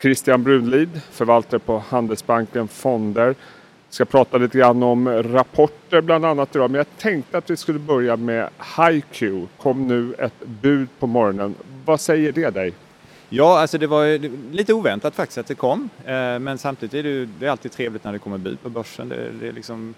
Christian Brunlid, förvaltare på Handelsbanken Fonder. Vi ska prata lite grann om rapporter bland annat idag. Men jag tänkte att vi skulle börja med HiQ. kom nu ett bud på morgonen. Vad säger det dig? Ja, alltså det var lite oväntat faktiskt att det kom. Eh, men samtidigt är det, det är alltid trevligt när det kommer bud på börsen. Det, det är liksom,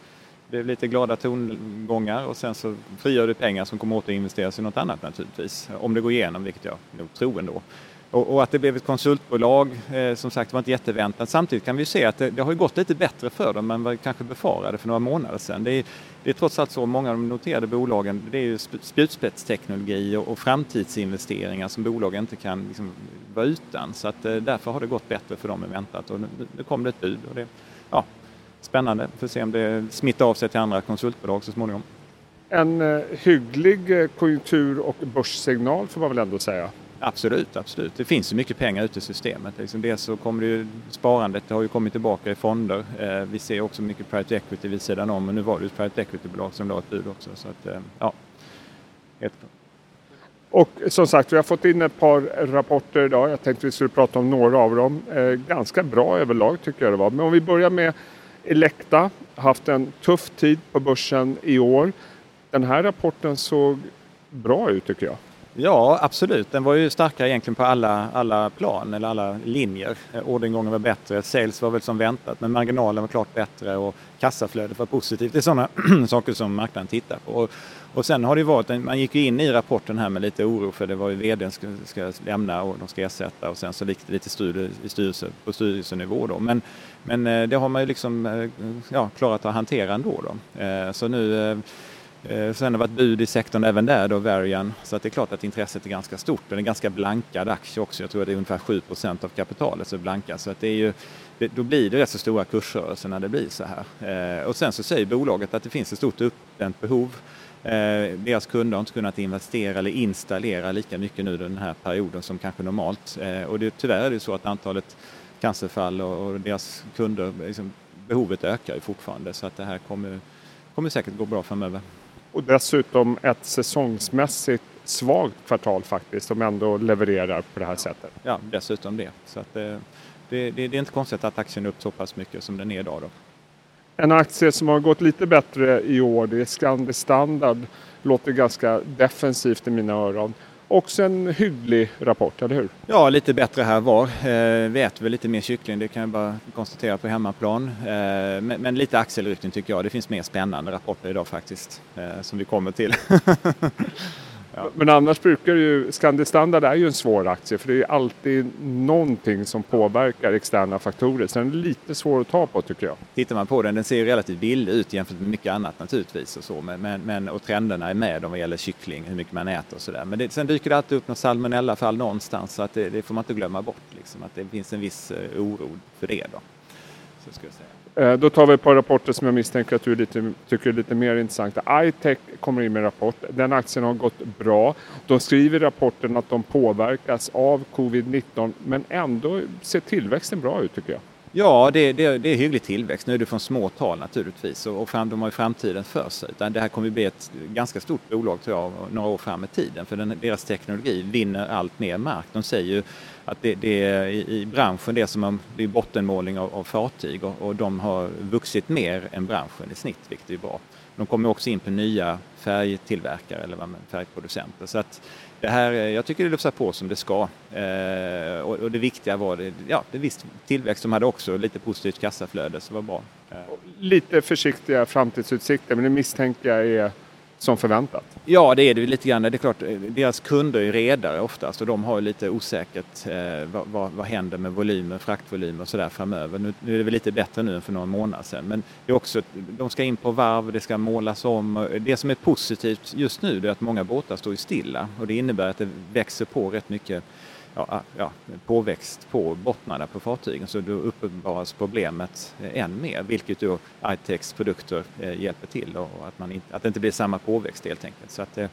det är lite glada tongångar och sen så frigör det pengar som kommer återinvesteras i något annat naturligtvis. Om det går igenom, vilket jag nog tror ändå. Och, och, att det blev ett konsultbolag, eh, som sagt var inte jätteväntat. Samtidigt kan vi se att det, det, har gått lite bättre för dem än vad vi kanske befarade för några månader sedan. Det är, det är trots allt så, många av de noterade bolagen, det är ju spjutspetsteknologi och, och framtidsinvesteringar som bolagen inte kan liksom, vara utan. Så att, eh, därför har det gått bättre för dem än väntat och nu, nu kom det ett bud. Och det, ja, spännande, får se om det smittar av sig till andra konsultbolag så småningom. En eh, hygglig eh, konjunktur och börssignal får man väl ändå säga? Absolut, absolut. Det finns ju mycket pengar ute i systemet. Liksom dels så kommer det ju, sparandet det har ju kommit tillbaka i fonder. Eh, vi ser också mycket private equity vid sidan om, men nu var det ju ett private equity-bolag som la ett bud också. Så att, eh, ja, helt klart. Och som sagt, vi har fått in ett par rapporter idag. Jag tänkte vi skulle prata om några av dem. Eh, ganska bra överlag tycker jag det var. Men om vi börjar med Elekta. Haft en tuff tid på börsen i år. Den här rapporten såg bra ut tycker jag. Ja, absolut. Den var ju starkare egentligen på alla, alla plan eller alla linjer. Eh, orderingången var bättre, sales var väl som väntat, men marginalen var klart bättre och kassaflödet var positivt. Det är sådana saker som marknaden tittar på. Och, och sen har det varit, man gick ju in i rapporten här med lite oro för det var ju vdn ska, ska lämna och de ska ersätta och sen så gick det lite studie, i styrelse, på styrelsenivå då. Men, men eh, det har man ju liksom eh, ja, klarat att hantera ändå då. Så nu Eh, sen har det varit bud i sektorn även där då, Varian. Så att det är klart att intresset är ganska stort. Den är ganska blankad aktie också. Jag tror att det är ungefär 7% av kapitalet som är blanka. Så att det är ju, då blir det rätt så stora kursrörelser när det blir så här. Eh, och sen så säger bolaget att det finns ett stort uppdämt behov. Eh, deras kunder har inte kunnat investera eller installera lika mycket nu den här perioden som kanske normalt. Eh, och det, tyvärr är det så att antalet cancerfall och deras kunder, liksom, behovet ökar ju fortfarande. Så att det här kommer, kommer säkert gå bra framöver. Och dessutom ett säsongsmässigt svagt kvartal faktiskt som ändå levererar på det här sättet. Ja, dessutom det. Så att det, det, det, det är inte konstigt att aktien är upp så pass mycket som den är idag. Då. En aktie som har gått lite bättre i år det är Scandi Standard. Låter ganska defensivt i mina öron. Också en hygglig rapport, eller hur? Ja, lite bättre här var. Eh, vi äter väl lite mer kyckling, det kan jag bara konstatera på hemmaplan. Eh, men, men, lite axelryckning tycker jag. Det finns mer spännande rapporter idag faktiskt, eh, som vi kommer till. Ja. Men annars brukar ju Scandi Standard är ju en svår aktie för det är alltid någonting som påverkar externa faktorer. Så den är lite svår att ta på tycker jag. Tittar man på den, den ser ju relativt billig ut jämfört med mycket annat naturligtvis och så. Men, men, men och trenderna är med om vad gäller kyckling, hur mycket man äter och sådär. Men det, sen dyker det alltid upp något salmonellafall någonstans så att det, det, får man inte glömma bort. Liksom, att det finns en viss eh, oro för det då. Så ska jag säga. Eh, då tar vi ett par rapporter som jag misstänker att du lite, tycker är lite mer intressanta. iTech kommer in med en rapport. Den aktien har gått bra. De skriver i rapporten att de påverkas av covid-19 men ändå ser tillväxten bra ut tycker jag. Ja, det, det, det är hygglig tillväxt. Nu är det från små tal naturligtvis och, och fram, de har ju framtiden för sig. Det här kommer att bli ett ganska stort bolag tror jag några år fram i tiden för den, deras teknologi vinner allt mer mark. De säger ju att det, det är i, i branschen det som är, det är bottenmålning av, av fartyg och, och, de har vuxit mer än branschen i snitt, vilket är bra. De kommer också in på nya färgtillverkare eller färgproducenter. Så att det här, eh, jag tycker det lufsar på som det ska. Eh, och, och, det viktiga var, det, ja, det visst tillväxt. De hade också lite positivt kassaflöde, så det var bra. Eh. Lite försiktiga framtidsutsikter, men det misstänker jag är som förväntat? Ja, det är det lite grann. Det är klart, eh, deras kunder är redare oftast och de har lite osäkert eh, vad, vad, vad, händer med volymer, fraktvolymer och sådär framöver. Nu, nu, är det väl lite bättre nu än för några månader sedan. Men det är också, de ska in på varv, det ska målas om. Det som är positivt just nu är att många båtar står stilla och det innebär att det växer på rätt mycket ja, ja, påväxt på bottnarna på fartygen så då uppenbaras problemet eh, än mer vilket då iTechs produkter eh, hjälper till och att, man inte, att det inte blir samma påväxt helt enkelt. Så att eh,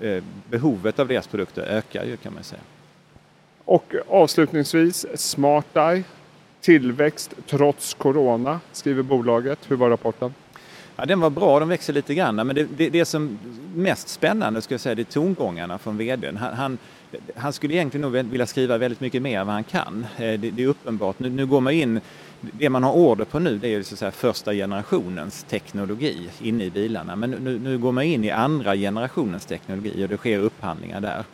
eh, behovet av deras produkter ökar ju kan man säga. Och avslutningsvis SmartEye, tillväxt trots corona skriver bolaget. Hur var rapporten? Ja, den var bra, de växer lite grann. Men det, det, det som mest spännande ska jag säga, det är tongångarna från vdn. Han, han, han skulle egentligen nog vilja skriva väldigt mycket mer än vad han kan. Eh, det, det är uppenbart. Nu, nu går man in det man har order på nu det är så att säga första generationens teknologi inne i bilarna. Men nu, nu går man in i andra generationens teknologi och det sker upphandlingar där.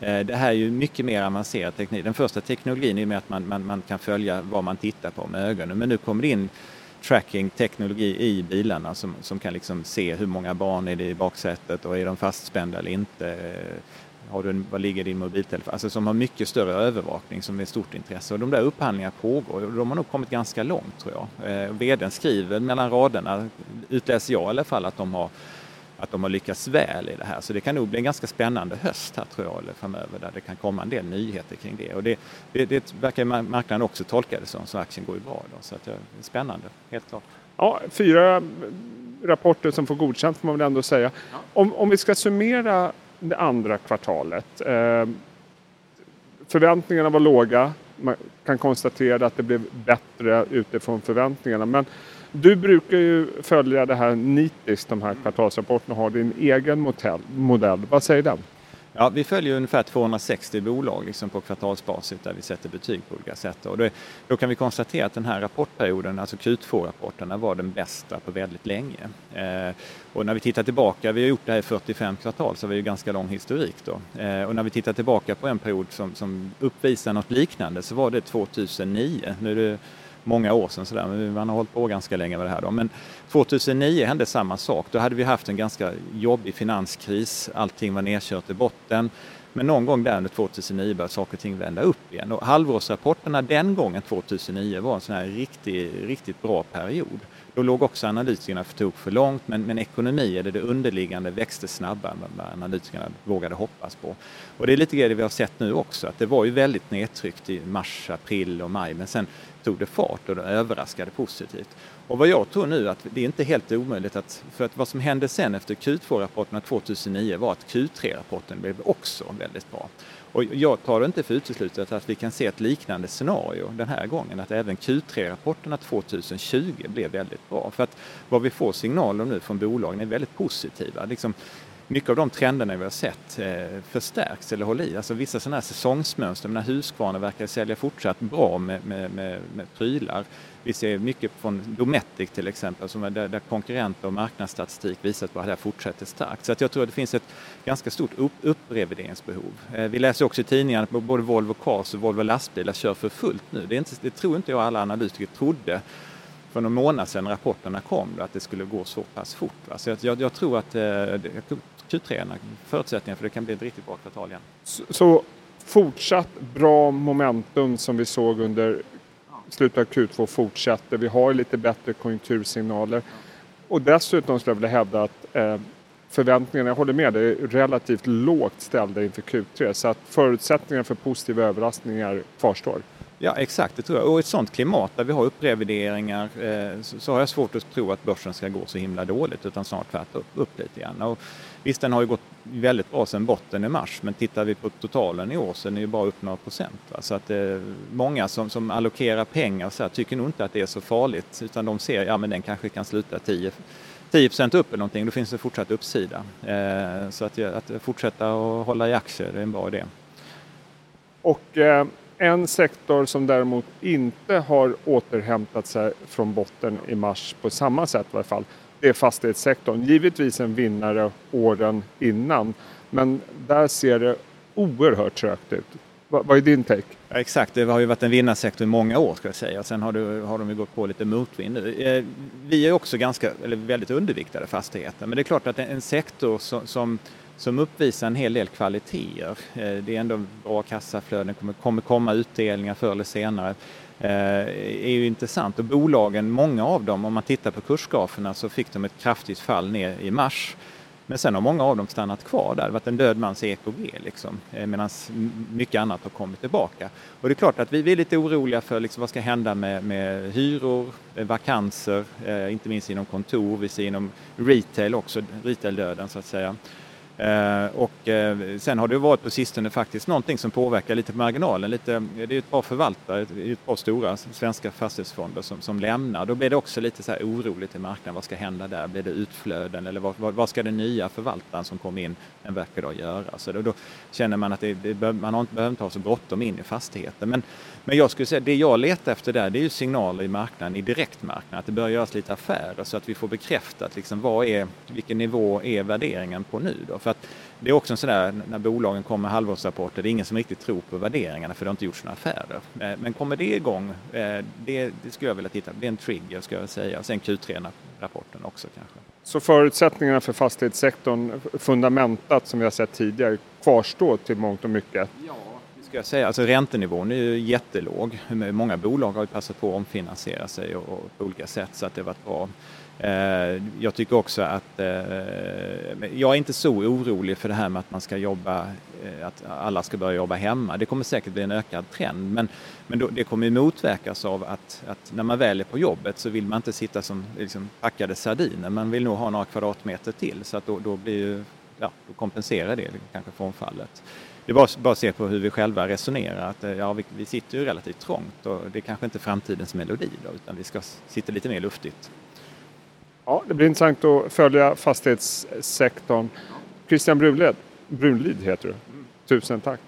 Eh, det här är ju mycket mer avancerad teknik. Den första teknologin är med att man, man, man kan följa vad man tittar på med ögonen. Men nu kommer det in tracking-teknologi i bilarna som, som kan liksom se hur många barn är det i baksätet och är de fastspända eller inte har du, vad ligger din mobiltelefon? Alltså som har mycket större övervakning som är stort intresse. Och de där upphandlingarna pågår och de har nog kommit ganska långt tror jag. Eh, vdn skriver mellan raderna, utläser jag i alla fall, att de har att de har lyckats väl i det här. Så det kan nog bli en ganska spännande höst här tror jag, eller framöver, där det kan komma en del nyheter kring det. Och det, det, det verkar marknaden också tolka det som, så aktien går ju bra. Då. Så att det är spännande, helt klart. Ja, fyra rapporter som får godkänt får man väl ändå säga. Om, om vi ska summera det andra kvartalet. Ehm, förväntningarna var låga. Man kan konstatera att det blev bättre utifrån förväntningarna. Men du brukar ju följa det här nitiskt, de här kvartalsrapporterna och har din egen modell. Vad säger den? Ja, vi följer ungefär 260 bolag liksom på kvartalsbasis där vi sätter betyg på olika sätt. Och då, då kan vi konstatera att den här rapportperioden, alltså Q2-rapporterna, var den bästa på väldigt länge. Eh, och när vi tittar tillbaka, vi har gjort det här i 45 kvartal så har vi ju ganska lång historik då. Eh, och när vi tittar tillbaka på en period som, som uppvisar något liknande så var det 2009. Nu är det många år sedan sådär, men man har hållit på ganska länge med det här då. Men 2009 hände samma sak. Då hade vi haft en ganska jobbig finanskris, allting var nedkört i botten. Men någon gång där under 2009 började saker och ting vända upp igen. Och halvårsrapporterna den gången, 2009, var en sån här riktigt, riktigt bra period. Då låg också analytikerna för tok för långt men, men ekonomi eller det underliggande växte snabbare än vad analytikerna vågade hoppas på. Och det är lite det vi har sett nu också att det var ju väldigt nedtryckt i mars, april och maj men sen tog det fart och det överraskade positivt. Och vad jag tror nu att det är inte helt omöjligt att, för att vad som hände sen efter Q2-rapporterna 2009 var att Q3-rapporten blev också väldigt bra. Och jag tar det inte för uteslutet att vi kan se ett liknande scenario den här gången, att även Q3-rapporterna 2020 blev väldigt bra. För att vad vi får signaler nu från bolagen är väldigt positiva. Liksom, mycket av de trenderna vi har sett eh, förstärks eller håller i. Alltså vissa sådana här säsongsmönster, när Husqvarna verkar sälja fortsatt bra med, med, med, med prylar. Vi ser mycket från Dometic till exempel, som är där, där konkurrenter och marknadsstatistik visar på att det här fortsätter starkt. Så att jag tror att det finns ett ganska stort upp, upprevideringsbehov. Eh, vi läser också i tidningarna att både Volvo Cars och Volvo Lastbilar kör för fullt nu. Det, är inte, det tror inte jag alla analytiker trodde för någon månad sedan rapporterna kom, att det skulle gå så pass fort. Så jag, jag tror att eh, Q3 förutsättningar för det kan bli ett riktigt bra kvartal igen. Så, så fortsatt bra momentum som vi såg under slutet av Q2 fortsätter. Vi har lite bättre konjunktursignaler. Och dessutom skulle jag vilja hävda att eh, förväntningarna, jag håller med, dig, är relativt lågt ställda inför Q3 så att förutsättningarna för positiva överraskningar kvarstår. Ja exakt, det tror jag. Och i ett sådant klimat där vi har upprevideringar eh, så, har jag svårt att tro att börsen ska gå så himla dåligt utan snart tvärt upp, upp lite grann. Och visst, den har ju gått väldigt bra sedan botten i mars men tittar vi på totalen i år så är den ju bara upp några procent. Va? Så att eh, många som, som allokerar pengar så här, tycker nog inte att det är så farligt utan de ser, ja men den kanske kan sluta 10 10 upp eller någonting, då finns det fortsatt uppsida. Eh, så att, att fortsätta att hålla i aktier, det är en bra idé. Och eh, en sektor som däremot inte har återhämtat sig från botten i mars på samma sätt i alla fall, det är fastighetssektorn. Givetvis en vinnare åren innan, men där ser det oerhört trögt ut. Vad är din take? Ja, exakt, det har ju varit en vinnarsektor i många år ska jag säga. Sen har, du, har de ju gått på lite motvind nu. Eh, vi är också ganska, eller väldigt underviktade fastigheter, men det är klart att en sektor som, som som uppvisar en hel del kvaliteter. Eh, det är ändå bra kassaflöden, kommer, kommer komma utdelningar förr eller senare. Det är ju intressant och bolagen, många av dem, om man tittar på kursgraferna så fick de ett kraftigt fall ner i mars. Men sen har många av dem stannat kvar där. Det har varit en död mans EKG liksom, eh, medan mycket annat har kommit tillbaka. Och det är klart att vi är lite oroliga för liksom, vad ska hända med, med hyror, vakanser, inte minst inom kontor, vi ser inom retail också, retail-döden så att säga. Eh, och eh, sen har det varit på sistone faktiskt någonting som påverkar lite på marginalen. Lite, eh, det är ett par förvaltare, ett par stora svenska fastighetsfonder som, som lämnar. Då blir det också lite så här oroligt i marknaden. Vad ska hända där? Blir det utflöden eller vad, vad, vad ska den nya förvaltaren som kom in en vecka då göra? Så då, då känner man att det, det, man har inte, behöver ha så bråttom in i fastigheten. Men, men jag skulle säga det jag letar efter där det är ju signaler i marknaden, i direktmarknaden, att det börjar göras lite affärer så att vi får bekräftat liksom, vad är, vilken nivå är värderingen på nu då? För att det är också en sån där, när bolagen kommer med halvårsrapporter, det är ingen som riktigt tror på värderingarna för det har inte gjorts några affärer. Eh, men kommer det igång, eh, det, det skulle jag vilja titta på, det är en trigger ska jag säga. Sen Q3-rapporten också kanske. Så förutsättningarna för fastighetssektorn, fundamentat som vi har sett tidigare, kvarstår till mångt och mycket? Ja, det ska jag säga. Alltså räntenivån är ju jättelåg. Många bolag har ju passat på att omfinansiera sig och, och på olika sätt så att det har varit bra. Eh, jag tycker också att eh, jag är inte så orolig för det här med att man ska jobba, eh, att alla ska börja jobba hemma. Det kommer säkert bli en ökad trend men, men då, det kommer motverkas av att, att, när man väl är på jobbet så vill man inte sitta som liksom, packade sardiner. Man vill nog ha några kvadratmeter till så att då, då blir ju, ja, då kompenserar det kanske frånfallet. Det är bara, bara att se på hur vi själva resonerar. Att, eh, ja, vi, vi sitter ju relativt trångt och det är kanske inte framtidens melodi då, utan vi ska sitta lite mer luftigt. Ja, det blir intressant att följa fastighetssektorn. Christian Brunlid, Brunlid heter du. Tusen tack.